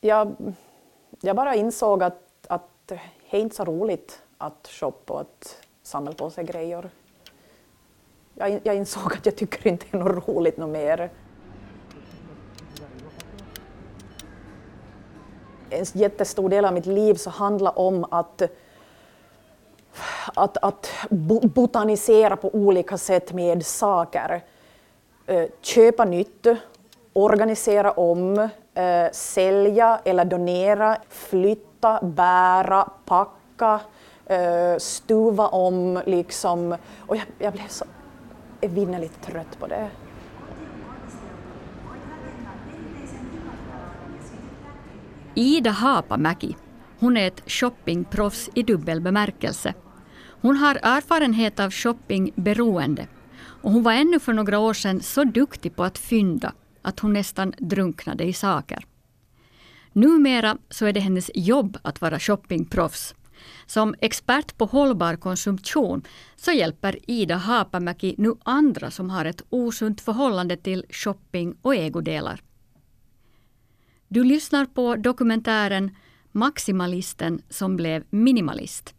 Jag, jag bara insåg att, att det är inte så roligt att shoppa och att samla på sig grejer. Jag, jag insåg att jag tycker inte det är något roligt något mer. En jättestor del av mitt liv så handlar om att att, att botanisera på olika sätt med saker. Eh, köpa nytt, organisera om, eh, sälja eller donera, flytta, bära, packa, eh, stuva om. Liksom. Och jag, jag blev så evinnerligt trött på det. Ida Haapamäki, hon är ett shoppingproffs i dubbel bemärkelse. Hon har erfarenhet av shoppingberoende och hon var ännu för några år sedan så duktig på att fynda att hon nästan drunknade i saker. Numera så är det hennes jobb att vara shoppingproffs. Som expert på hållbar konsumtion så hjälper Ida Haapamäki nu andra som har ett osunt förhållande till shopping och ägodelar. Du lyssnar på dokumentären Maximalisten som blev minimalist.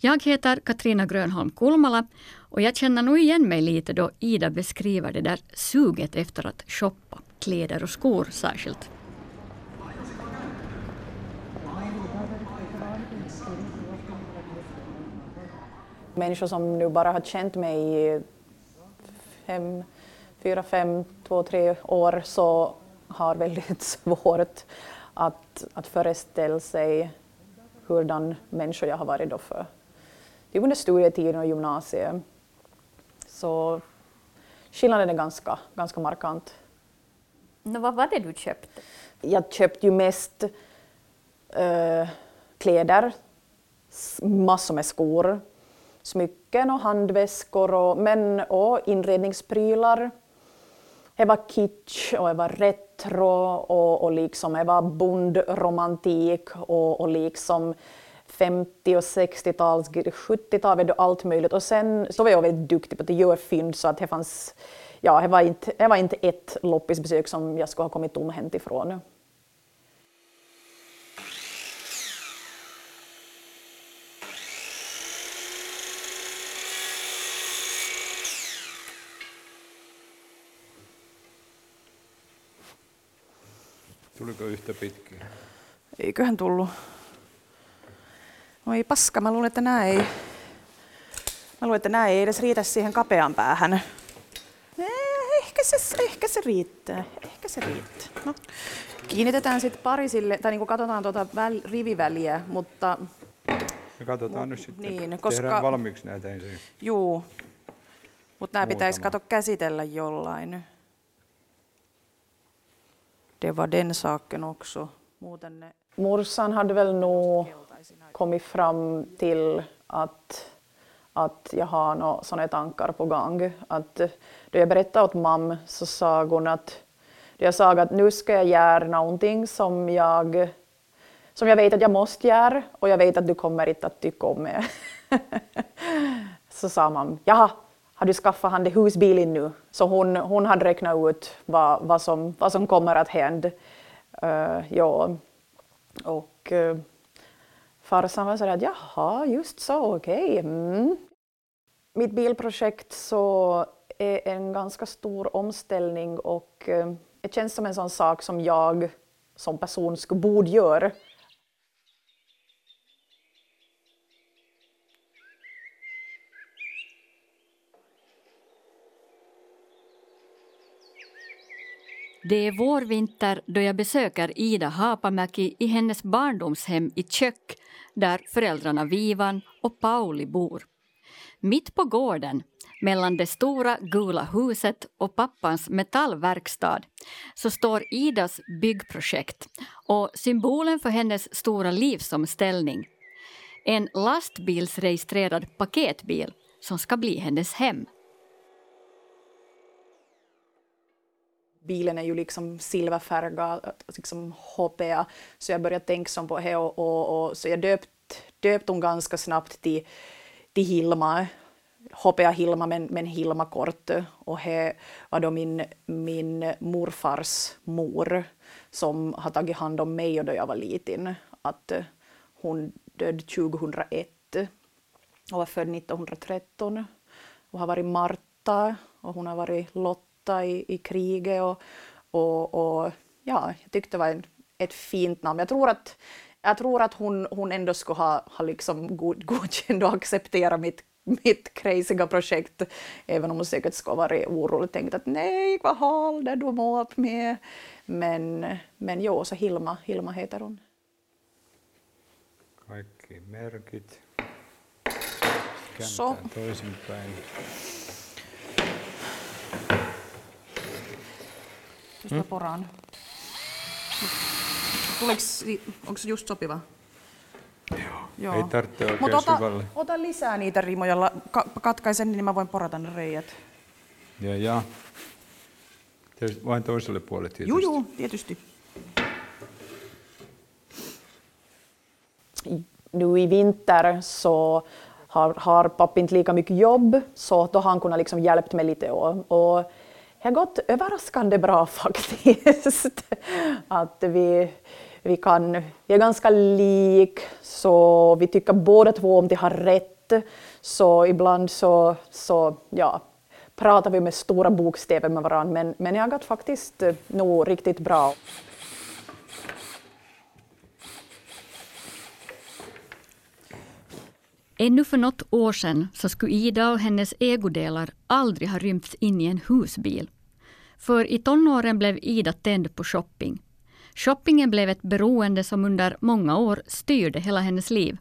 Jag heter Katrina Grönholm Kulmala och jag känner nog igen mig lite då Ida beskriver det där suget efter att shoppa, kläder och skor särskilt. Människor som nu bara har känt mig i fem, fyra, fem, två, tre år så har väldigt svårt att, att föreställa sig hurdan människa jag har varit då för typ under studietiden och gymnasiet. Så skillnaden är ganska, ganska markant. No, vad var det du köpte? Jag köpte ju mest äh, kläder, massor med skor, smycken och handväskor, och, men och inredningsprylar. Det var kitsch och det var retro och, och liksom, det var bondromantik och, och liksom 50 och 60-tals, 70-tal, allt möjligt. Och sen så var jag väldigt duktig på att göra fynd så att det fanns, ja, det var inte, det var inte ett loppisbesök som jag skulle ha kommit tomhänt ifrån. Tuliko yhtä pitkä? Eiköhän tullut. Oi paska, mä luulen, että nämä ei, mä luulen, että nämä ei edes riitä siihen kapeaan päähän. Eh, ehkä se, ehkä se riittää. Ehkä se riittää. No, kiinnitetään sitten pari sille, tai niin kuin katsotaan tuota väl, riviväliä, mutta... Me katsotaan nyt sitten. Niin, koska, Tehdään valmiiksi näitä ensin. Juu. Mutta nämä pitäisi kato käsitellä jollain. Det var den saken också. Muuten ne... Morsan hade väl nog kommit fram till att, att jag har några sådana tankar på gång. Att då jag berättade åt mamma så sa hon att jag sa att nu ska jag göra någonting som jag, som jag vet att jag måste göra och jag vet att du kommer inte att tycka om det. så sa mamma, jaha, har du skaffat han det husbilen nu? Så hon, hon hade räknat ut vad, vad, som, vad som kommer att hända. Uh, ja. Och uh, farsan var sådär att jaha, just så, okej. Okay. Mm. Mitt bilprojekt så är en ganska stor omställning och eh, det känns som en sån sak som jag som person skulle borde göra. Det är vårvinter då jag besöker Ida Haapamäki i hennes barndomshem i Kök där föräldrarna Vivan och Pauli bor. Mitt på gården, mellan det stora gula huset och pappans metallverkstad så står Idas byggprojekt och symbolen för hennes stora livsomställning. En lastbilsregistrerad paketbil som ska bli hennes hem. Bilen är ju liksom silverfärgad, liksom HPA, så jag började tänka som på det och, och, och, så jag döpt, döpte hon ganska snabbt till, till Hilma. hoppade Hilma, men, men Hilma kort. Och det var då min, min morfars mor som har tagit hand om mig och då jag var liten. Att eh, hon död 2001 och var född 1913 och har varit Marta och hon har varit Lotta i, i kriget. Och, och, och ja, jag tyckte det var en, ett fint namn. Jag tror att, jag tror att hon, hon ändå skulle ha, ha liksom god, godkänt och accepterat mitt, mitt crazyga projekt, även om hon säkert skulle ha varit orolig och tänkt att nej, vad håller du på med? Men, men jo, så Hilma, Hilma heter hon. Kaikki merkit. Så. toisinpäin. Jos mä poraan. Onko se just sopiva? Joo. Joo. Ei tarvitse oikein Mut ota, syvälle. ota lisää niitä rimoja, ka- katkaisen, niin mä voin porata ne reijät. Ja, ja. Tietysti vain toiselle puolelle tietysti. Joo, joo, tietysti. Nu i vinter så har, har pappa inte lika mycket jobb, så då har han kunnat liksom hjälpt mig lite. Och, och har gått överraskande bra faktiskt. att vi, vi, kan, vi är ganska lik, så vi tycker båda två om de har rätt. Så ibland så, så ja, pratar vi med stora bokstäver med varandra, men, men det har gått faktiskt eh, nog riktigt bra. Ännu för något år sedan så skulle Ida och hennes ägodelar aldrig ha rymts in i en husbil. För i tonåren blev Ida tänd på shopping. Shoppingen blev ett beroende som under många år styrde hela hennes liv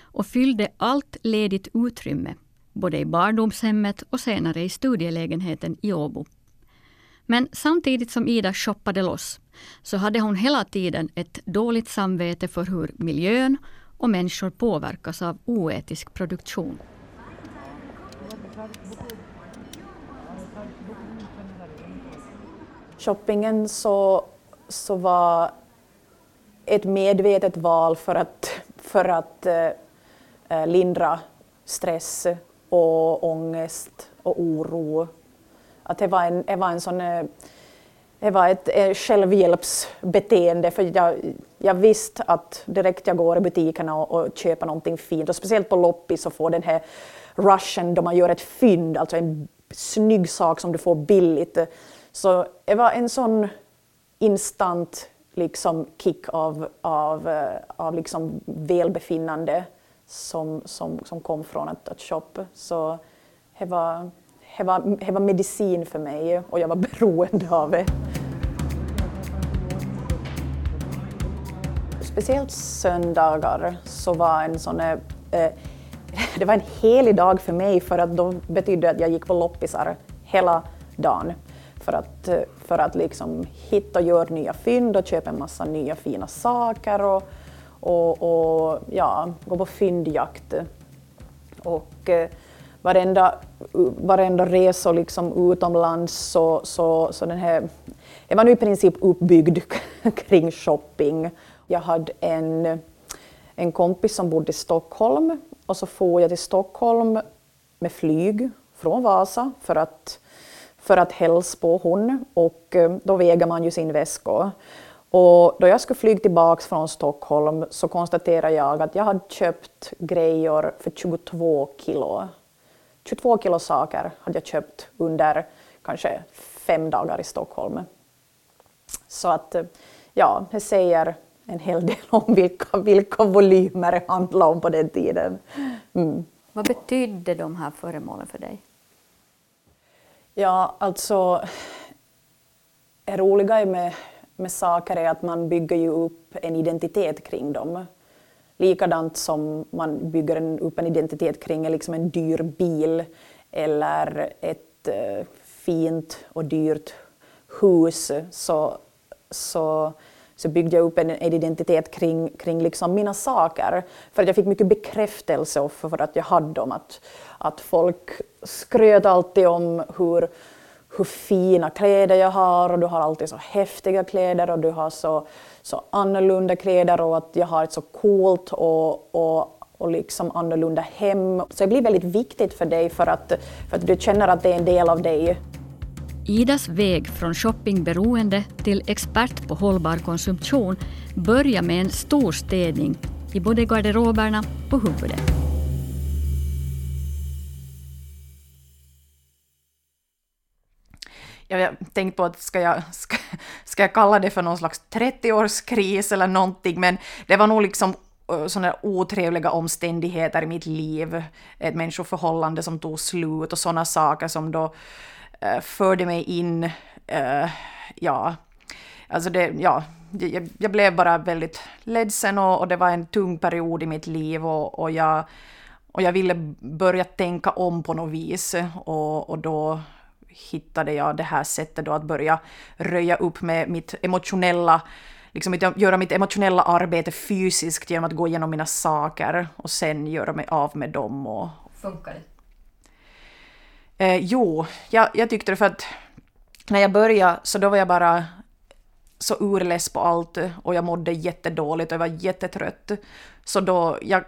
och fyllde allt ledigt utrymme, både i barndomshemmet och senare i studielägenheten i Åbo. Men samtidigt som Ida shoppade loss så hade hon hela tiden ett dåligt samvete för hur miljön och människor påverkas av oetisk produktion. Shoppingen så, så var ett medvetet val för att, för att eh, eh lindra stress och ångest och oro. Att det var en, det var en sån eh, det var ett, ett självhjälpsbeteende för jag, jag visste att direkt jag går i butikerna och, och köper någonting fint och speciellt på loppis så får den här rushen då man gör ett fynd, alltså en snygg sak som du får billigt. Så det var en sån instant liksom kick av, av, eh, av liksom välbefinnande som, som, som kom från att, att shoppa. Så det var, det var, det var medicin för mig och jag var beroende av det. Speciellt söndagar så var en sån eh, eh det var en helig dag för mig för att då betydde att jag gick på loppisar hela dagen för att, eh, för att liksom hitta och göra nya fynd och köpa en massa nya fina saker och, och, och ja, gå på fyndjakt. Och eh, varenda, varenda resa liksom utomlands så, så, så den här, jag var nu i princip uppbyggd kring shopping. Jag hade en, en kompis som bodde i Stockholm och så får jag till Stockholm med flyg från Vasa för att, för att hälsa på hon och eh, då väger man ju sin väska. Och då jag skulle flyga tillbaka från Stockholm så konstaterade jag att jag hade köpt grejer för 22 kilo 22 kilo saker hade jag köpt under kanske fem dagar i Stockholm. Så att eh, ja, det säger en hel del om vilka, vilka volymer det handlar om på den tiden. Mm. Vad betydde de här föremålen för dig? Ja, alltså det roliga med, med saker är att man bygger ju upp en identitet kring dem. Likadant som man bygger en, upp en identitet kring liksom en dyr bil eller ett uh, fint och dyrt hus så, så, så byggde jag upp en, en identitet kring, kring liksom mina saker. För att jag fick mycket bekräftelse för att jag hade dem. Att, att folk skröt alltid om hur, hur fina kläder jag har och du har alltid så häftiga kläder och du har så så annorlunda kläder och att jag har ett så coolt och, och och liksom annorlunda hem. Så det blir väldigt viktigt för dig för att, för att du känner att det är en del av dig. Idas väg från shoppingberoende till expert på hållbar konsumtion börjar med en stor städning i både garderoberna och huvudet. Jag har tänkt på att ska jag, ska, ska jag kalla det för någon slags 30-årskris eller någonting, men det var nog liksom sådana otrevliga omständigheter i mitt liv, ett människoförhållande som tog slut och sådana saker som då eh, förde mig in, eh, ja, alltså det, ja, jag, jag, blev bara väldigt ledsen och, och, det var en tung period i mitt liv och, och, jag, och jag ville börja tänka om på något vis och, och då hittade jag det här sättet då att börja röja upp med mitt emotionella liksom göra mitt emotionella arbete fysiskt genom att gå igenom mina saker och sen göra mig av med dem. Och... Funkar det? Eh, jo, jag, jag tyckte det för att när jag började så då var jag bara så urless på allt och jag mådde jättedåligt och jag var jättetrött. Så då, jag,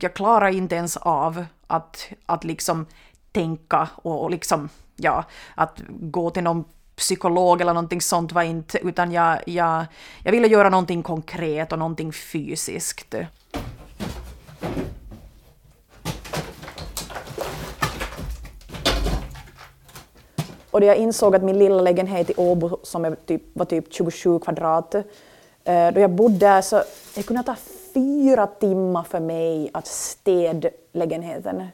jag klarade inte ens av att, att liksom tänka och, och liksom, ja, att gå till någon psykolog eller någonting sånt var inte, utan jag, jag, jag ville göra någonting konkret och någonting fysiskt. Och då jag insåg att min lilla lägenhet i Åbo som är typ, var typ 27 kvadrat, eh, då jag bodde där så det kunde ta fyra timmar för mig att städa lägenheten.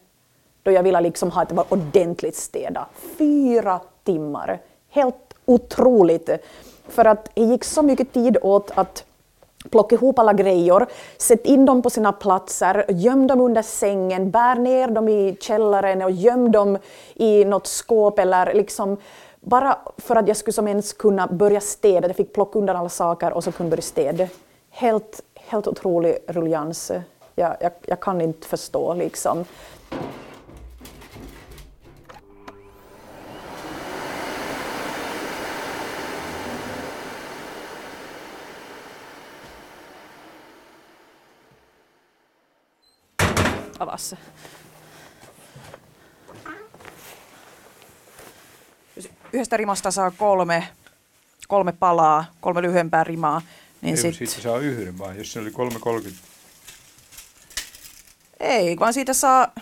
Då jag ville liksom ha det var ordentligt städa. Fyra timmar. Helt otroligt. För att det gick så mycket tid åt att plocka ihop alla grejer, sätt in dem på sina platser, göm dem under sängen, bär ner dem i källaren och göm dem i något skåp eller liksom bara för att jag skulle som ens kunna börja städa. Jag fick plocka undan alla saker och så kunde börja städa. Helt, helt otrolig ruljans. Jag, jag, jag kan inte förstå liksom. Avasi. Yhdestä rimasta saa kolme, kolme palaa, kolme lyhyempää rimaa. Niin Ei, sit... siitä saa yhden vaan, jos se oli 3,30. Ei, vaan siitä saa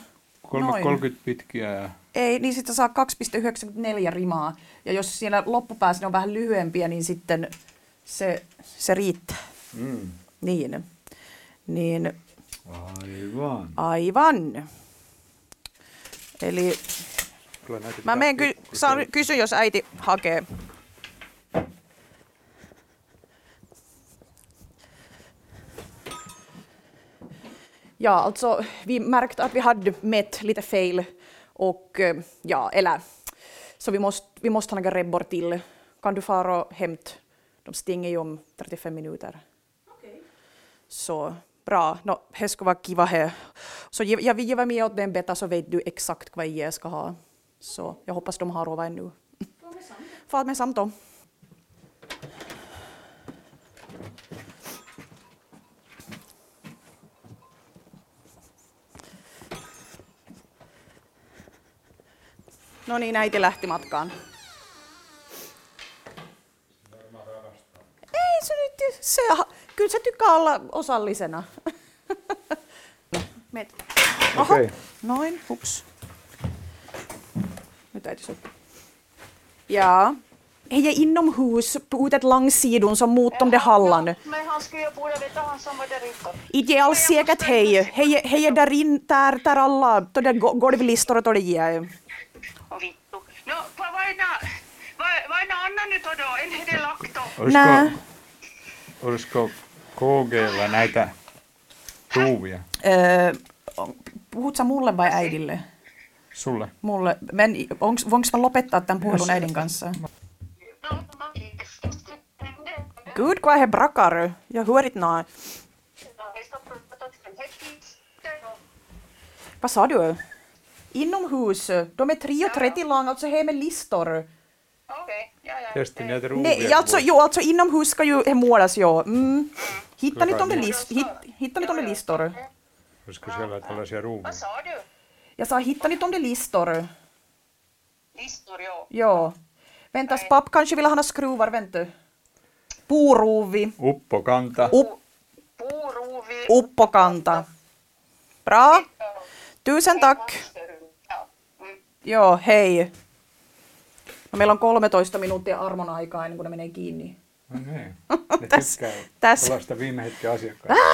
3,30 pitkiä ja... Ei, niin sitten saa 2,94 rimaa. Ja jos siellä loppupäässä ne on vähän lyhyempiä, niin sitten se, se riittää. Mm. Niin. Niin Aivan. Aivan. Eli mä menen ky- saan kysy, jos äiti hakee. Ja, alltså vi märkte att vi hade mätt lite fel och eh, ja, eller så vi måste, vi måste ha några rebbor till. Kan du fara och hämta? De stänger ju om 35 minuter. Okay. Så bra, no, det skulle vara kiva he. Så jag vill ge med åt den beta så vet du exakt vad jag ska ha. Så jag hoppas de har råd ännu. Far med samt då. No niin, äiti lähti matkaan. Ei se nyt, se kyllä se tykkää olla osallisena. Met. Oho, okay. noin, hups. Nyt äiti sopii. Ja. Hej är inomhus på ut ett långsidon som mot om det hallan. Men han ska ju borde veta han som var där ute. Inte alls säkert hej. Hej, hej är där in, där, där alla, då det golvlistor och då det ger. Vittu. No, vad är vad är Anna nyt då? En hede lakto. Olisiko, olisiko KGlla näitä ruuvia? Öö, puhut sä mulle vai äidille? Sulle. Mulle. Men, onks, voinko mä lopettaa tämän puhelun äidin kanssa? Gud, vad är brakar? Jag hör inte något. Vad sa du? Inomhus. De är 3,30 långa, alltså här med listor. Okej, okay. ja, ja. Näitä Nej, alltså, jo, alltså inomhus ska ju målas, ja. Mm. Hittar ni de där list, hit, hittar ni de där listor? Du ska sälja tällaisia rovor. Vad sa du? Jag sa, hittar ni om det listor? Listor, ja. Ja. Väntas, papp kanske vill ha några skruvar, vänta. Puuruuvi, Uppo kanta. upp, Puuruuvi. uppokanta. Bra. Tusen tack. Ja. Mm. No, meillä on 13 minuuttia armon aikaa ennen kuin ne menee kiinni. No niin. Ne Tässä- tässä. tällaista viime hetken asiakkaita.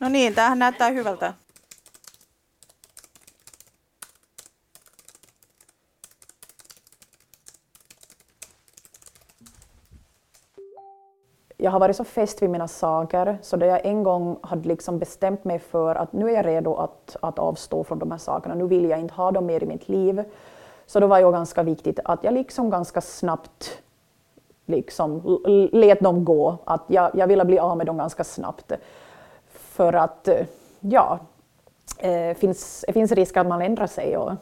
No niin, tämähän näyttää hyvältä. Jag har varit så fäst vid mina saker så då jag en gång hade liksom bestämt mig för att nu är jag redo att, att avstå från de här sakerna, nu vill jag inte ha dem mer i mitt liv. Så då var det ganska viktigt att jag liksom ganska snabbt liksom lät dem gå, att jag, jag ville bli av med dem ganska snabbt. För att, eh, ja, det finns, det finns risk att man ändrar sig. Och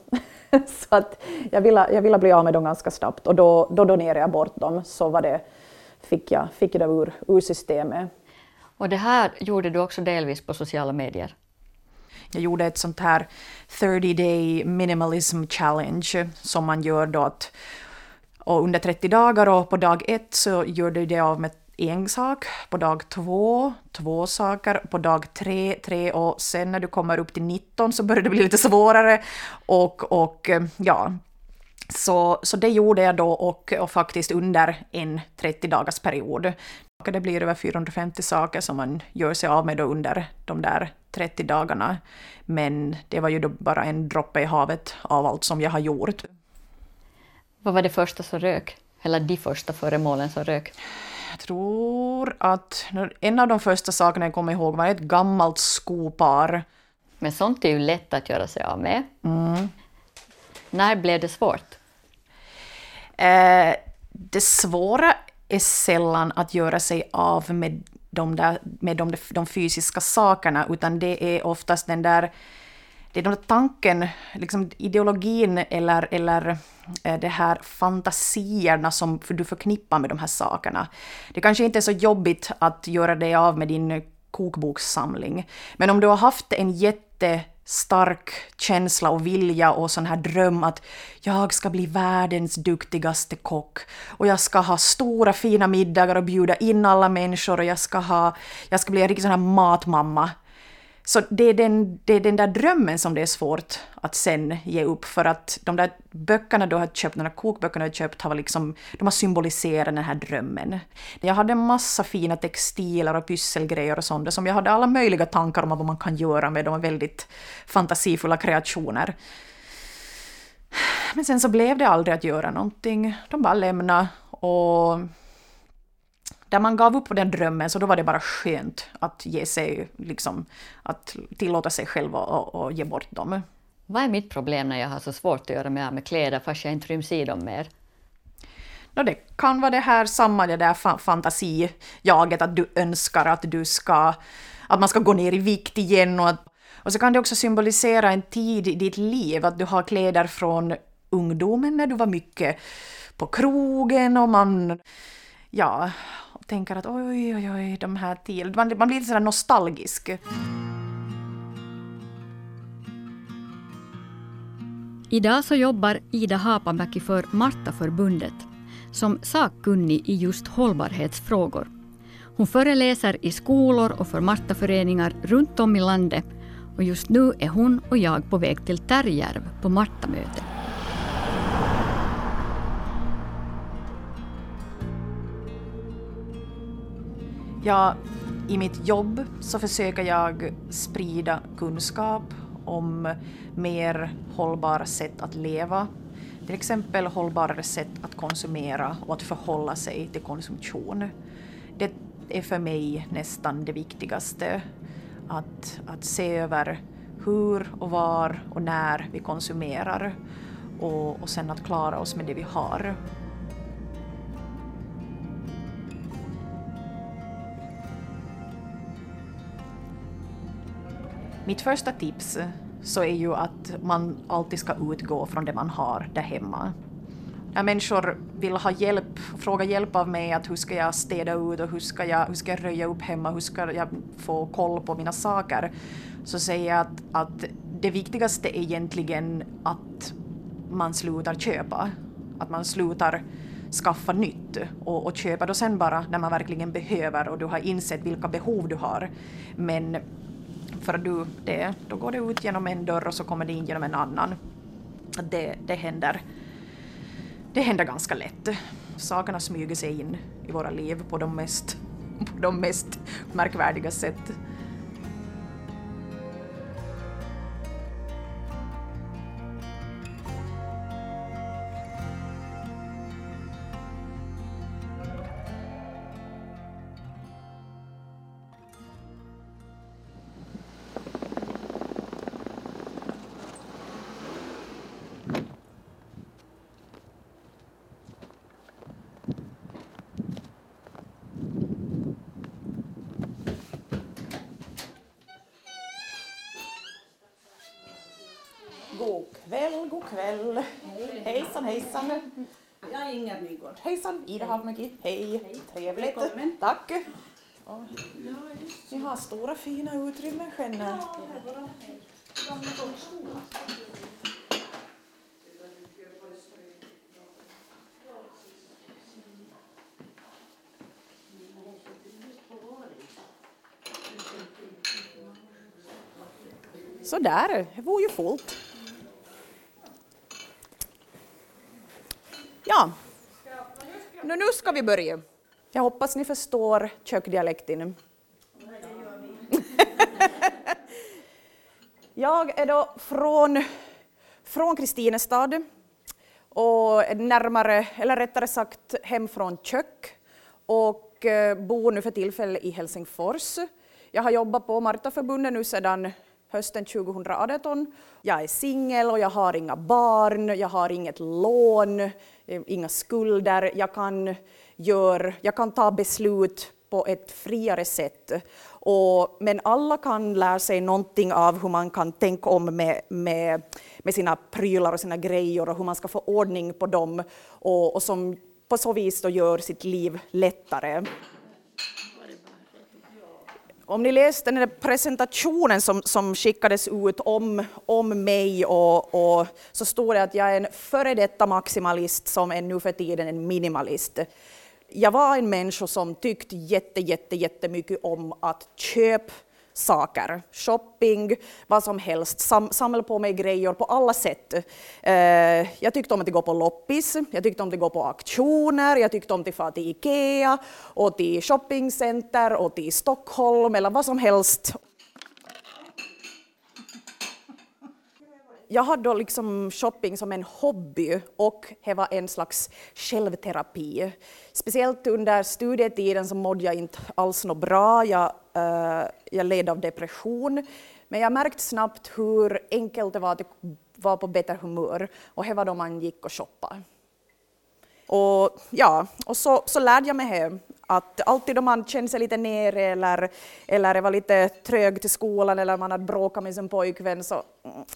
så att jag ville, jag ville bli av med dem ganska snabbt och då, då donerade jag bort dem. Så var det, fick jag, fick jag det ur, ur systemet. Och det här gjorde du också delvis på sociala medier. Jag gjorde ett sånt här 30 day minimalism challenge som man gör då att och under 30 dagar och på dag ett så gör du det av med en sak, på dag två, två saker, på dag tre, tre och sen när du kommer upp till 19 så börjar det bli lite svårare och, och eh, ja, så, så det gjorde jag då och, och faktiskt under en 30 dagars period. Det blir över 450 saker som man gör sig av med under de där 30 dagarna. Men det var ju då bara en droppe i havet av allt som jag har gjort. Vad var det första som rök? Eller de första föremålen som rök? Jag tror att en av de första sakerna jag kommer ihåg var ett gammalt skopar. Men sånt är ju lätt att göra sig av med. När blev det svårt? Eh, det svåra är sällan att göra sig av med de, där, med de, de fysiska sakerna, utan det är oftast den där det är den där tanken, liksom ideologin eller, eller eh, det här fantasierna som du förknippar med de här sakerna. Det kanske inte är så jobbigt att göra dig av med din kokbokssamling, men om du har haft en jätte stark känsla och vilja och sån här dröm att jag ska bli världens duktigaste kock och jag ska ha stora fina middagar och bjuda in alla människor och jag ska, ha, jag ska bli en riktig sån här matmamma. Så det är, den, det är den där drömmen som det är svårt att sen ge upp för att de där böckerna du har köpt, de där kokböckerna du har köpt, har liksom, de har symboliserat den här drömmen. Jag hade en massa fina textiler och pysselgrejer och sånt som jag hade alla möjliga tankar om vad man kan göra med. De var väldigt fantasifulla kreationer. Men sen så blev det aldrig att göra någonting. De bara lämnade och där man gav upp på den drömmen så då var det bara skönt att ge sig, liksom, att tillåta sig själv att ge bort dem. Vad är mitt problem när jag har så svårt att göra mig av med kläder fast jag inte ryms i dem mer? No, det kan vara det här samma det där fa- fantasijaget att du önskar att du ska, att man ska gå ner i vikt igen och, att, och så kan det också symbolisera en tid i ditt liv, att du har kläder från ungdomen när du var mycket på krogen och man, ja, tänker att oj, oj, oj, de här till. man, man blir lite sådär nostalgisk. Idag så jobbar Ida Hapamäki för Martaförbundet som sakkunnig i just hållbarhetsfrågor. Hon föreläser i skolor och för Martaföreningar runt om i landet och just nu är hon och jag på väg till Tärjärv på Martamöte. Ja, i mitt jobb så försöker jag sprida kunskap om mer hållbara sätt att leva. Till exempel hållbarare sätt att konsumera och att förhålla sig till konsumtion. Det är för mig nästan det viktigaste. Att, att se över hur och var och när vi konsumerar och, och sen att klara oss med det vi har. Mitt första tips så är ju att man alltid ska utgå från det man har där hemma. När människor vill ha hjälp frågar hjälp av mig att hur ska jag städa ut och hur ska jag, hur ska jag röja upp hemma, hur ska jag få koll på mina saker, så säger jag att, att det viktigaste är egentligen att man slutar köpa. Att man slutar skaffa nytt och, och köpa då sen bara när man verkligen behöver och du har insett vilka behov du har. Men för du, det, då går det ut genom en dörr och så kommer det in genom en annan. Det, det, händer, det händer ganska lätt. Sakerna smyger sig in i våra liv på de mest, på de mest märkvärdiga sätt. Ida Havmäki. Hej, trevligt. Välkommen. Tack. Och Ni har stora fina utrymmen. Så där, det vore ju fullt. Ja, nu, nu ska vi börja. Jag hoppas ni förstår kökdialekten. Jag är då från, från Kristinestad och närmare, eller rättare sagt hem från kök och eh, bor nu för tillfället i Helsingfors. Jag har jobbat på Martaförbundet nu sedan hösten 2018. Jag är singel och jag har inga barn, jag har inget lån, Eh, inga skulder. Jag kan, gör, jag kan ta beslut på ett friare sätt. Och, men alla kan lära sig någonting av hur man kan tänka om med, med, med sina prylar och sina grejer och hur man ska få ordning på dem och, och som på så vis då gör sitt liv lättare. Om ni läste den där presentationen som, som skickades ut om, om mig och, och så står det att jag är en före detta maximalist som är nu för tiden en minimalist. Jag var en människa som tyckte jätte, jätte, jättemycket om att köpa saker, shopping, vad som helst, sam samla på mig grejer på alla sätt. Eh, jag tyckte om att gå på loppis, jag tyckte om att gå på auktioner, jag tyckte om att fara till Ikea och till shoppingcenter och till Stockholm eller vad som helst. Jag hade då liksom shopping som en hobby och det var en slags självterapi. Speciellt under studietiden så mådde jag inte alls något bra. Jag, uh, jag led av depression. Men jag märkte snabbt hur enkelt det var att vara på bättre humör och det var då man gick och shoppade. Och, ja, och så, så lärde jag mig hem att alltid om man kände sig lite nere eller, eller var lite trög till skolan eller man hade bråkat med sin pojkvän så,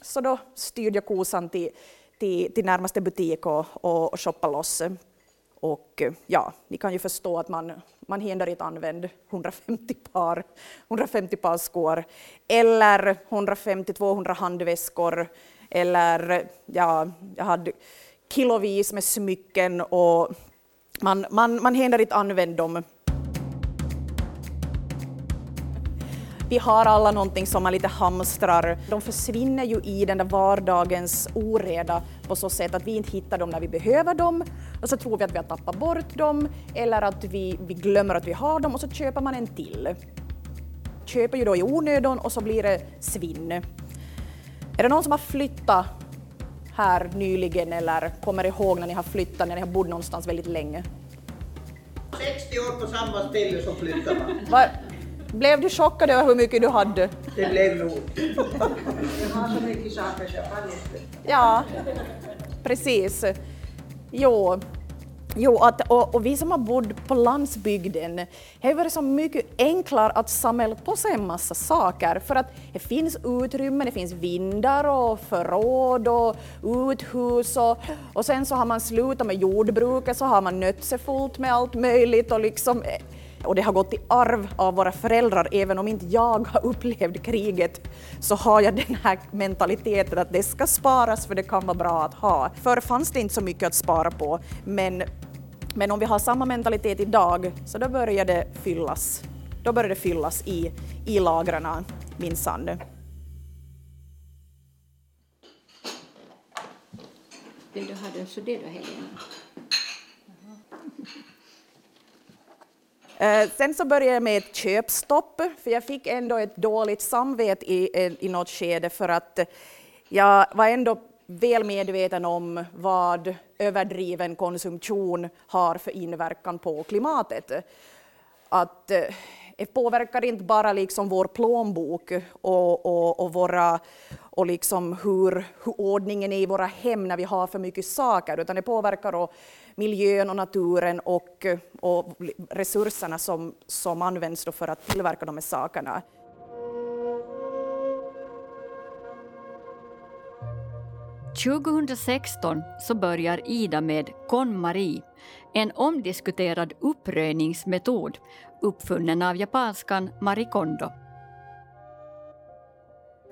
så då styrde jag kosan till, till, till närmaste butik och, och, och shoppade loss. Och ja, ni kan ju förstå att man, man hinner inte använda 150 par, 150 par skor eller 150-200 handväskor eller ja, jag hade kilovis med smycken och man, man, man hinner inte använda dem. Vi har alla någonting som man lite hamstrar. De försvinner ju i den där vardagens oreda på så sätt att vi inte hittar dem när vi behöver dem och så tror vi att vi har tappat bort dem eller att vi, vi glömmer att vi har dem och så köper man en till. Köper ju då i onödan och så blir det svinn. Är det någon som har flyttat här nyligen eller kommer ihåg när ni har flyttat, när ni har bott någonstans väldigt länge? 60 år på samma ställe så flyttar man. Var, blev du chockad över hur mycket du hade? Det blev nog. Jag har så mycket saker så jag kan inte. Ja, precis. Jo, Jo, att, och, och, vi som har bott på landsbygden, det har varit så mycket enklare att samla på sig en massa saker. För att det finns utrymme, det finns vindar och förråd och uthus och, och sen så har man slutat med jordbruket så har man nött sig fullt med allt möjligt och liksom eh, och det har gått i arv av våra föräldrar, även om inte jag har upplevt kriget så har jag den här mentaliteten att det ska sparas för det kan vara bra att ha. Förr fanns det inte så mycket att spara på, men, men om vi har samma mentalitet idag så då börjar det fyllas. Då börjar det fyllas i, i lagren minsann. Vill du ha den så det du Helena? Eh, sen så började jag med ett köpstopp, för jag fick ändå ett dåligt samvete i, eh, i något skede för att jag var ändå väl medveten om vad överdriven konsumtion har för inverkan på klimatet. Att eh, det påverkar inte bara liksom vår plånbok och, och, och, våra, och liksom hur, hur ordningen är i våra hem när vi har för mycket saker, utan det påverkar och miljön och naturen och, och resurserna som, som används för att tillverka de här sakerna. –2016 så börjar Ida med KonMari, en omdiskuterad uppröjningsmetod uppfunnen av japanskan Marie Kondo.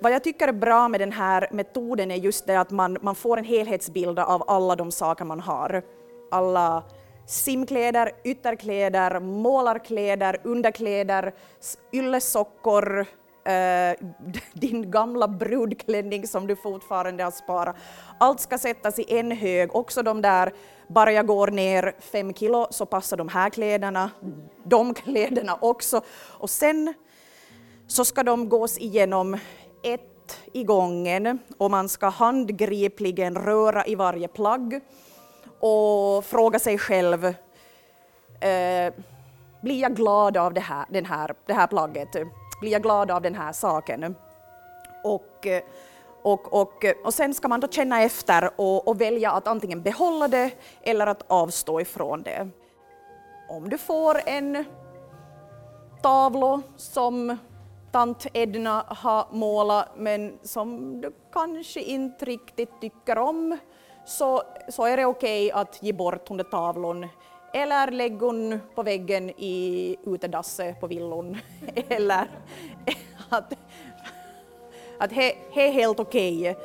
Vad jag tycker är bra med den här metoden är just det att man, man får en helhetsbild av alla de saker man har alla simkläder, ytterkläder, målarkläder, underkläder, yllesockor, eh, din gamla brudklänning som du fortfarande har sparat. Allt ska sättas i en hög, också de där, bara jag går ner fem kilo så passar de här kläderna, de kläderna också. Och sen så ska de gås igenom ett i gången och man ska handgripligen röra i varje plagg och fråga sig själv, eh, blir jag glad av det här, den här, det här plagget? Blir jag glad av den här saken? Och, och, och, och sen ska man då känna efter och, och välja att antingen behålla det eller att avstå ifrån det. Om du får en tavla som tant Edna har målat men som du kanske inte riktigt tycker om så, så är det okej okay att ge bort den tavlon eller lägga hon på väggen i utedasset på villon. eller att, att det är helt okej. Okay.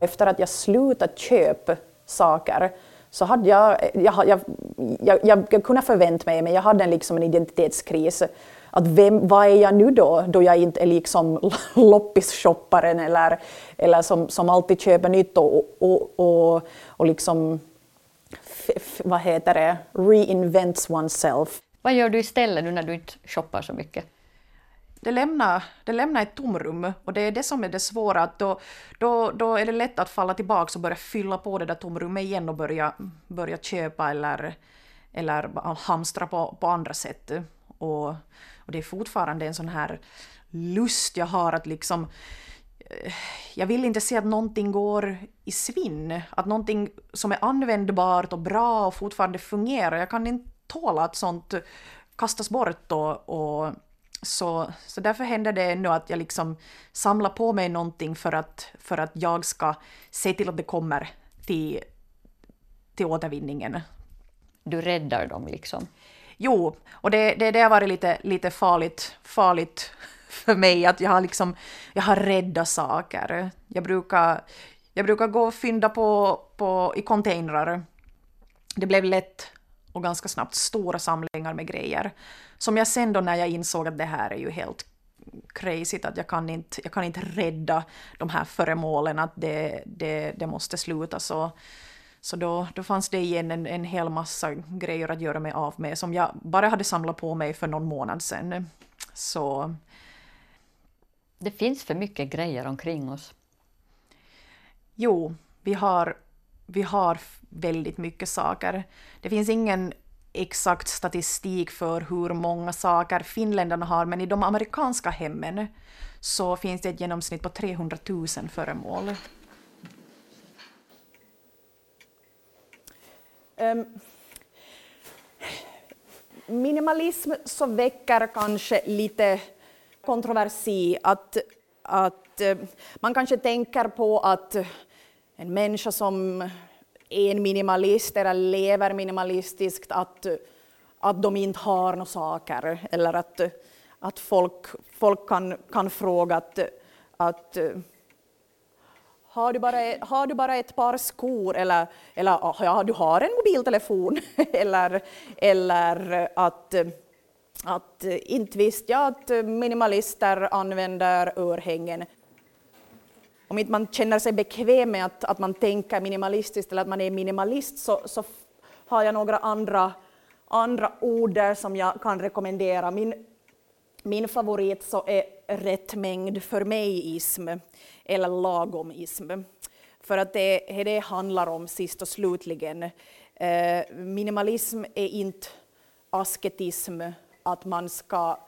Efter att jag slutat köpa saker så hade jag, jag, jag, jag, jag kunde förvänta mig, men jag hade liksom en identitetskris att vem, vad är jag nu då, då jag inte är liksom loppisshopparen eller, eller som, som alltid köper nytt och, och, och, och liksom, vad heter det, reinvents oneself. Vad gör du istället nu när du inte shoppar så mycket? det lämnar, det lämnar ett tomrum och det är det som är det svåra. Att då, då, då är det lätt att falla tillbaka och börja fylla på det där tomrummet igen och börja, börja köpa eller, eller hamstra på, på andra sätt. Och, och det är fortfarande en sån här lust jag har att liksom eh, jag vill inte se att någonting går i svinn, att någonting som är användbart och bra och fortfarande fungerar, jag kan inte tåla att sånt kastas bort och, och så, så därför händer det nu att jag liksom samlar på mig någonting för att, för att jag ska se till att det kommer till, till återvinningen. Du räddar dem liksom? Jo, och det, det, det har varit lite, lite farligt, farligt för mig att jag har liksom, jag har räddat saker. Jag brukar, jag brukar gå och fynda på, på, i containrar. Det blev lätt och ganska snabbt stora samlingar med grejer. Som jag sen då när jag insåg att det här är ju helt crazy, att jag kan inte, jag kan inte rädda de här föremålen, att det, det, det måste sluta så så då, då fanns det igen en, en hel massa grejer att göra mig av med som jag bara hade samlat på mig för någon månad sedan. Så... Det finns för mycket grejer omkring oss. Jo, vi har, vi har väldigt mycket saker. Det finns ingen exakt statistik för hur många saker finländarna har, men i de amerikanska hemmen så finns det ett genomsnitt på 300 000 föremål. Ehm, minimalism som väcker kanske lite kontroversi. Att, att uh, man kanske tänker på att en människa som är en minimalist eller lever minimalistiskt, att, att de inte har några saker. Eller att, att folk, folk kan, kan fråga att, att har du, bara, har du bara ett par skor eller, eller ah, ja, du har en mobiltelefon eller, eller att, att inte visste jag att minimalister använder örhängen. Om inte man känner sig bekväm med att, att man tänker minimalistiskt eller att man är minimalist så, så har jag några andra, andra ord som jag kan rekommendera. Min, min favorit så är rätt mängd för mig-ism eller lagomism. För att det är det handlar om sist och slutligen. Eh, minimalism är inte asketism, att man ska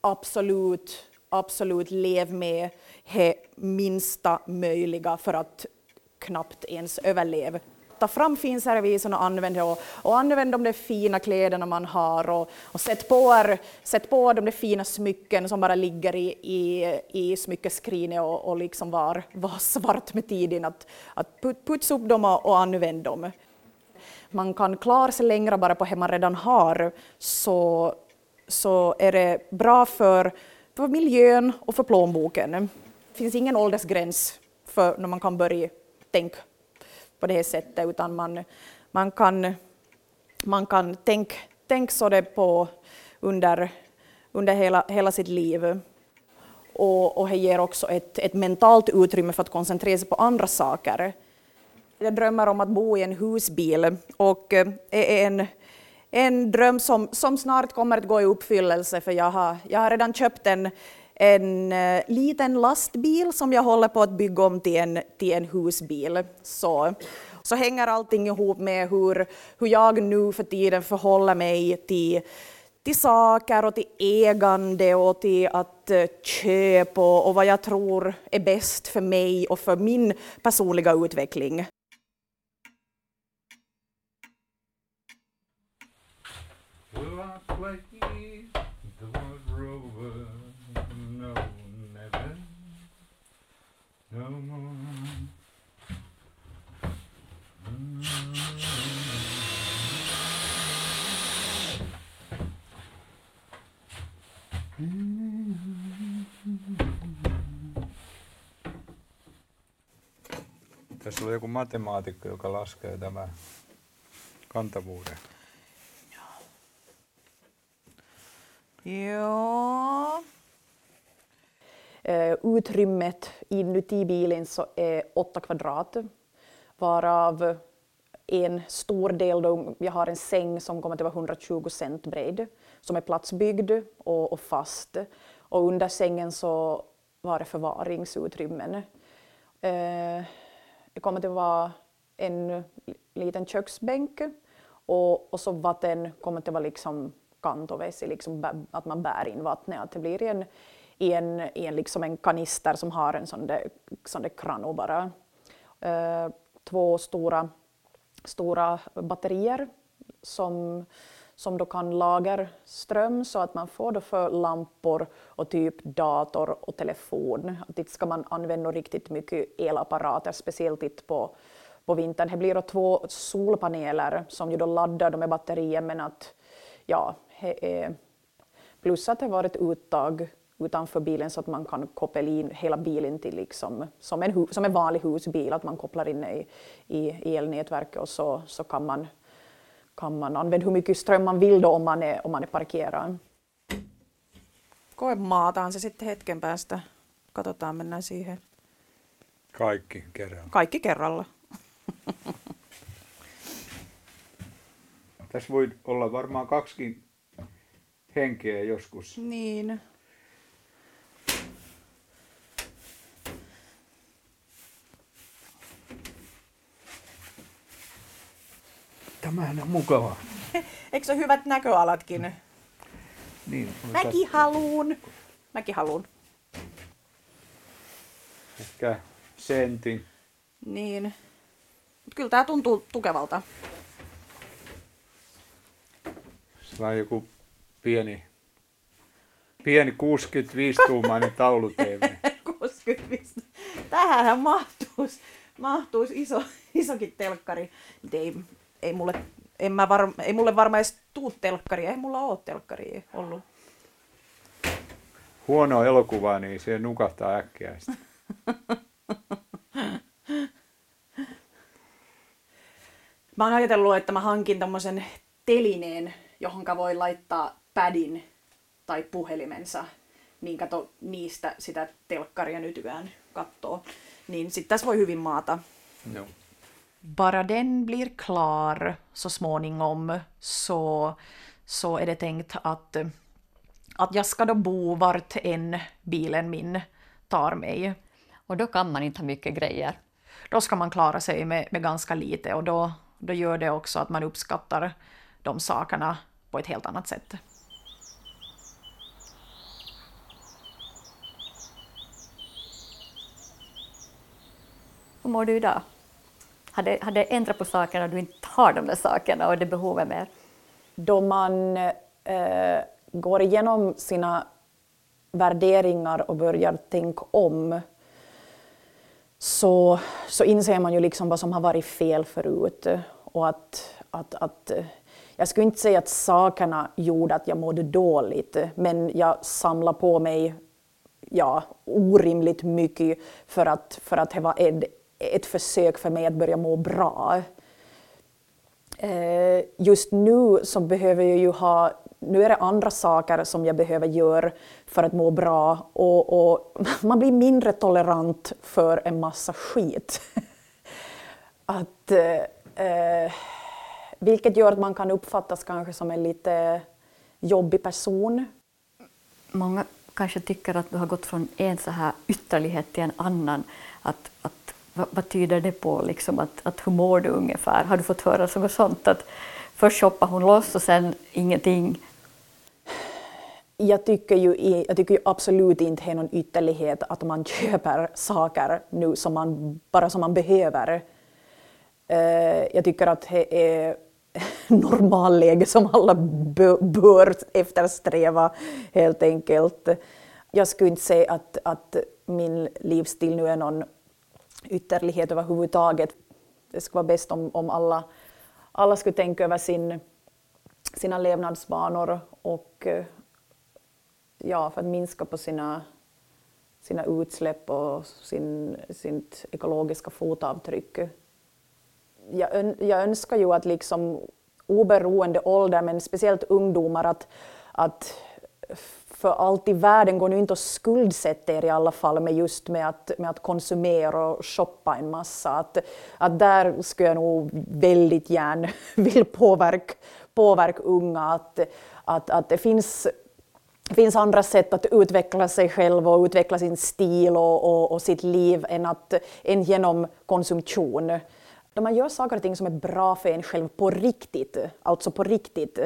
absolut, absolut leva med det minsta möjliga för att knappt ens överleva ta fram finservisen och använd och, och använd de där fina kläderna man har och, och sätt, på er, sätt på de där fina smycken som bara ligger i, i, i smyckeskrinet och, och liksom var, var svart med tiden. Att, att putsa upp dem och, och använd dem. Man kan klara sig längre bara på det man redan har så, så är det bra för, för miljön och för plånboken. Det finns ingen åldersgräns för när man kan börja tänka på det här sättet, utan man, man kan, man kan tänka tänk så det på under, under hela, hela sitt liv. Och, och det ger också ett, ett mentalt utrymme för att koncentrera sig på andra saker. Jag drömmer om att bo i en husbil och eh, är en, en dröm som, som snart kommer att gå i uppfyllelse för jag har, jag har redan köpt en, en eh, liten lastbil som jag håller på att bygga om till en, till en husbil. Så, så hänger allting ihop med hur, hur jag nu för tiden förhåller mig till, till saker och till ägande och till att eh, köpa och, och vad jag tror är bäst för mig och för min personliga utveckling. Tässä oli joku matemaatikko, joka laskee tämän kantavuuden. Ja. Eh, utrymmet inuti bilen så är 8 kvadrat, varav en stor del, då jag har en säng som kommer att vara 120 cent bred, som är platsbyggd och, och fast. Och under sängen så var det förvaringsutrymmen. Eh, det kommer att vara en liten köksbänk och, och så vatten kommer att vara liksom kantovesi, liksom att man bär in vattnet, att det blir en, i en, i en, liksom en kanister som har en sån där, sån där krano bara. Uh, två stora, stora batterier som, som då kan lagra ström så att man får då för lampor och typ dator och telefon. Att inte ska man använda riktigt mycket elapparater, speciellt inte på, på vintern. Det blir då två solpaneler som ju då laddar de här batterier men att ja, eh, plus att det var ett uttag utanför bilen så att man kan koppla in hela bilen till liksom, som, en, som en vanlig husbil, att man kopplar in i, i elnätverket och så, så kan, man, kan man använda hur mycket ström man vill då om man är, om man är parkerad. Koemaataan se sitten hetken päästä. Katsotaan, mennään siihen. Kaikki kerralla. Kaikki kerralla. Tässä voi olla varmaan kaksikin henkeä joskus. Niin. Tämähän on mukava. Eikö se ole hyvät näköalatkin? Niin. Mäkin haluun. Mäkin haluun. Ehkä sentin. Niin. Mut kyllä tämä tuntuu tukevalta. vai joku pieni, pieni 65-tuumainen taulu-TV. 65. Tähänhän mahtuisi, mahtuisi iso, isokin telkkari. Ei, ei, mulle, en mä var, ei mulle varmaan edes tuu telkkari, ei mulla ole telkkari ollut. Huono elokuva, niin se nukahtaa äkkiä. sitten. Mä oon ajatellut, että mä hankin tämmöisen telineen, johon voi laittaa padin tai puhelimensa, niin kato niistä sitä telkkaria nykyään kattoo. Niin sit tässä voi hyvin maata. No. Bara den blir klar så småningom så, så är det tänkt att, att jag ska då bo vart än bilen min tar mig. Och då kan man inte ha mycket grejer. Då ska man klara sig med, med ganska lite och då, då gör det också att man uppskattar de sakerna på ett helt annat sätt. Hur mår du idag? Har det, ändrat på sakerna och du inte har de där sakerna och det behovet mer? Då man eh, går igenom sina värderingar och börjar tänka om så, så inser man ju liksom vad som har varit fel förut. Och att, att, att, eh, jag skulle inte säga att sakerna gjorde att jag mådde dåligt, men jag samlade på mig ja, orimligt mycket för att, för att det var ett, försök för mig att börja må bra. Eh, just nu så behöver jag ju ha, nu är det andra saker som jag behöver göra för att må bra och, och man blir mindre tolerant för en massa skit. Att, eh, vilket gör att man kan uppfattas kanske som en lite jobbig person. Många kanske tycker att du har gått från en så här ytterlighet till en annan. Att, att, vad, vad tyder det på? Liksom att, att hur mår du ungefär? Har du fått höra något sånt? Att först shoppar hon loss och sen ingenting. Jag tycker, ju, jag tycker ju absolut inte det är någon ytterlighet att man köper saker nu som man, bara som man behöver. Eh, jag tycker att det är normalläge som alla bör eftersträva helt enkelt. Jag skulle inte säga att, att min livsstil nu är någon ytterlighet överhuvudtaget. Det skulle vara bäst om, om alla, alla skulle tänka över sin, sina levnadsvanor och eh, ja, för att minska på sina, sina utsläpp och sin, sitt ekologiska fotavtryck. Jag, ön, jag önskar ju att liksom oberoende ålder, men speciellt ungdomar, att, att för allt i världen går nu inte att skuldsätta er i alla fall med just med att, med att konsumera och shoppa en massa. Att, att där skulle jag nog väldigt gärna vilja påverka, påverka unga att, att, att det finns det finns andra sätt att utveckla sig själv och utveckla sin stil och, och, och sitt liv än, att, än genom konsumtion. När man gör saker och ting som är bra för en själv på riktigt, alltså på riktigt,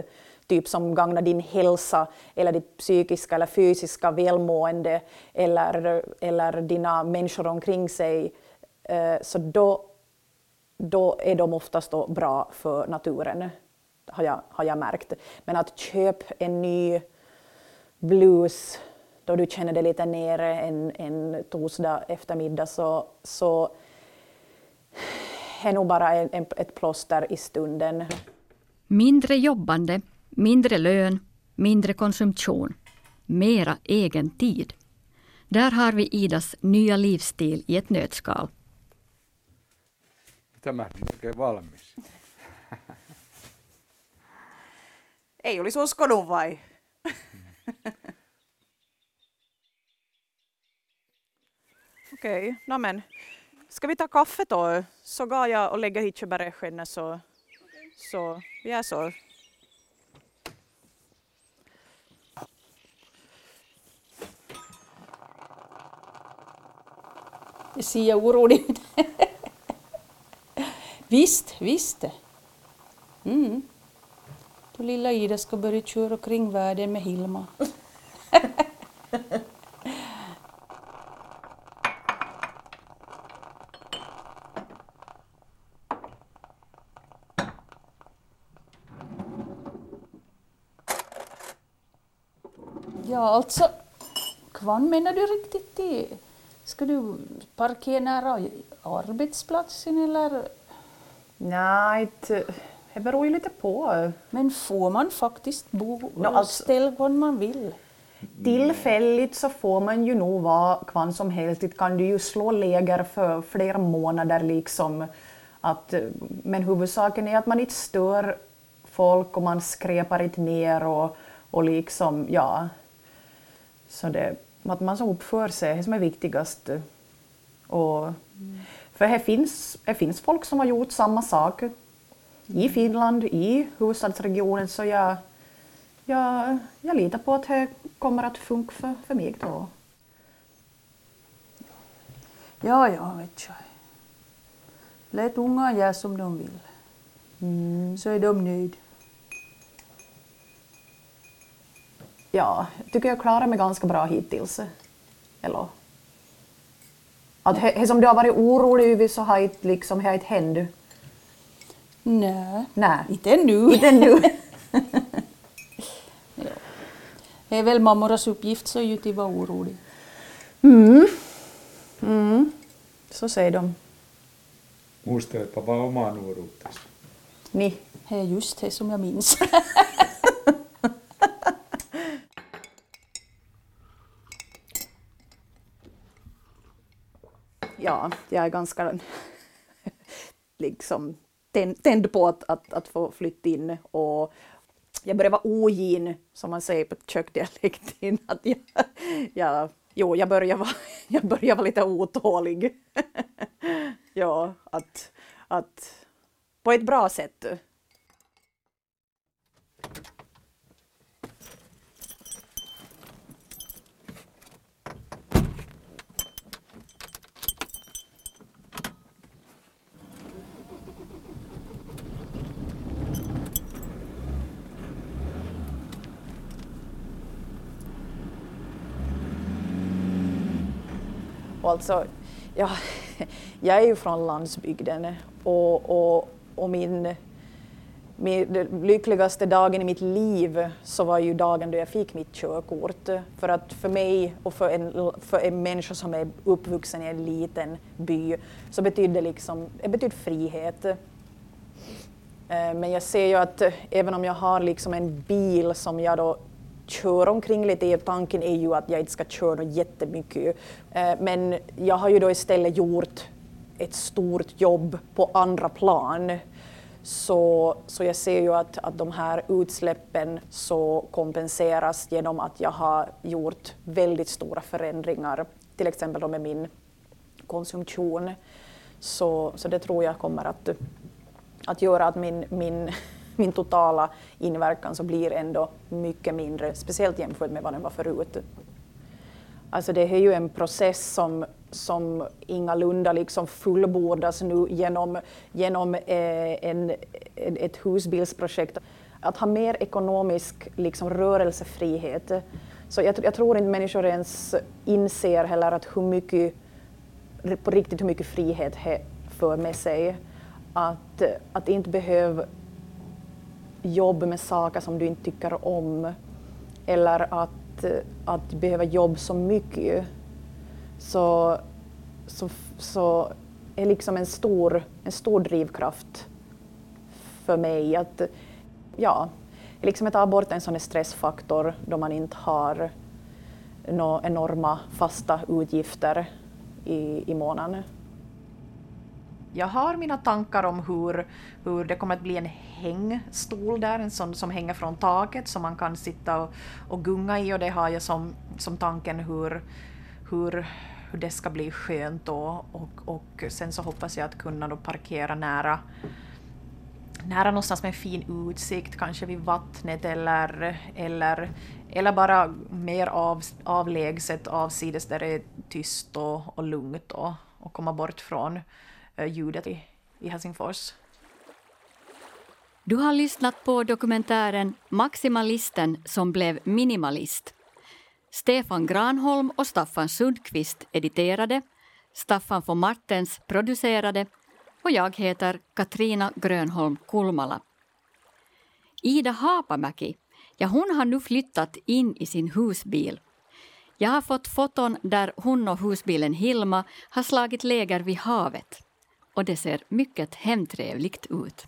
typ som gagnar din hälsa eller ditt psykiska eller fysiska välmående eller, eller dina människor omkring sig, eh, så då, då är de oftast då bra för naturen, har jag, har jag märkt. Men att köpa en ny blues då du känner dig lite nere en, en torsdag eftermiddag så, så är nog bara en, en, ett plåster i stunden. Mindre jobbande, mindre lön, mindre konsumtion, mera egen tid. Där har vi Idas nya livsstil i ett nötskal. Tämä oikein valmis. Ei olisi uskonut vai? Okej, okay, men ska vi ta kaffe då? Så går jag och lägger hit köttbärsskinnet så, så vi är så. Det ser jag orolig ut. visst, visst. Mm. Då lilla Ida ska börja köra kring världen med Hilma. Ja, alltså, kvann menar du riktigt det? Ska du parkera nära arbetsplatsen eller? Nej, det beror ju lite på. Men får man faktiskt bo och alltså- ställa vad man vill? Tillfälligt så får man ju nog vara kvann som helst. Det kan du ju slå läger för flera månader liksom. Att, men huvudsaken är att man inte stör folk och man skräpar inte ner och, och liksom, ja. Så det, att man så uppför sig, det som är viktigast. Och, för det finns, det finns folk som har gjort samma sak i Finland, i huvudstadsregionen, så jag, jag, jag litar på att det kommer att funka för, för mig då. Ja, ja, vet jag. Lät unga göra som de vill. Så är de nöjda. Ja, jag tycker jag klarar mig ganska bra hittills. Eller? Att det som du har varit orolig över så har inte liksom, har inte hänt. Nej, Nej, inte ännu. inte ännu. Det är väl mammornas uppgift så ju till vara orolig. Mm. Mm. Så säger de. Muisteletpa vaan omaa nuoruutesi. Ni. Det är just det som jag minns. ja, jag är ganska liksom tänd, tänd på att, att, att få flytta in och jag börjar vara ogin, som man säger på kökdialekten. Att jag, jag, jo, jag börjar vara, jag börjar vara lite otålig. ja, att, att på ett bra sätt. Alltså, ja, jag är ju från landsbygden och, och, och min, min lyckligaste dagen i mitt liv så var ju dagen då jag fick mitt körkort. För att för mig och för en, för en människa som är uppvuxen i en liten by så betyder det liksom, det betyder frihet. Eh, men jag ser ju att eh, även om jag har liksom en bil som jag då kör omkring lite i, tanken är ju att jag inte ska köra jättemycket. Eh, men jag har ju då istället gjort ett stort jobb på andra plan. Så, så jag ser ju att, att de här utsläppen så kompenseras genom att jag har gjort väldigt stora förändringar, till exempel med min konsumtion. Så, så det tror jag kommer att, att göra att min, min, min totala inverkan så blir ändå mycket mindre, speciellt jämfört med vad den var förut. Alltså det är ju en process som, som ingalunda liksom fullbordas nu genom, genom eh, en, en, ett husbilsprojekt. Att ha mer ekonomisk liksom, rörelsefrihet. Så jag, jag tror inte människor ens inser heller att hur mycket, på riktigt hur mycket frihet det för med sig. Att, att inte behöva jobb med saker som du inte tycker om eller att, att behöva jobb så mycket så, så, så är liksom en stor, en stor drivkraft för mig att ja, liksom att ta bort en sån här stressfaktor då man inte har några enorma fasta utgifter i, i månaden. Jag har mina tankar om hur, hur det kommer att bli en hängstol där, en sån som hänger från taket som man kan sitta och, och gunga i och det har jag som, som tanken hur, hur, hur det ska bli skönt då. Och, och sen så hoppas jag att kunna då parkera nära nära någonstans med en fin utsikt, kanske vid vattnet eller, eller, eller bara mer av, avlägset avsides där det är tyst och, och lugnt och, och komma bort från Eh, ljudet i, i Helsingfors. Du har lyssnat på dokumentären Maximalisten som blev minimalist. Stefan Granholm och Staffan Sundqvist editerade, Staffan von Martens producerade och jag heter Katrina Grönholm Kulmala. Ida Haapamäki Ja, hon har nu flyttat in i sin husbil. Jag har fått foton där hon och husbilen Hilma har slagit läger vid havet. Och det ser mycket hemtrevligt ut.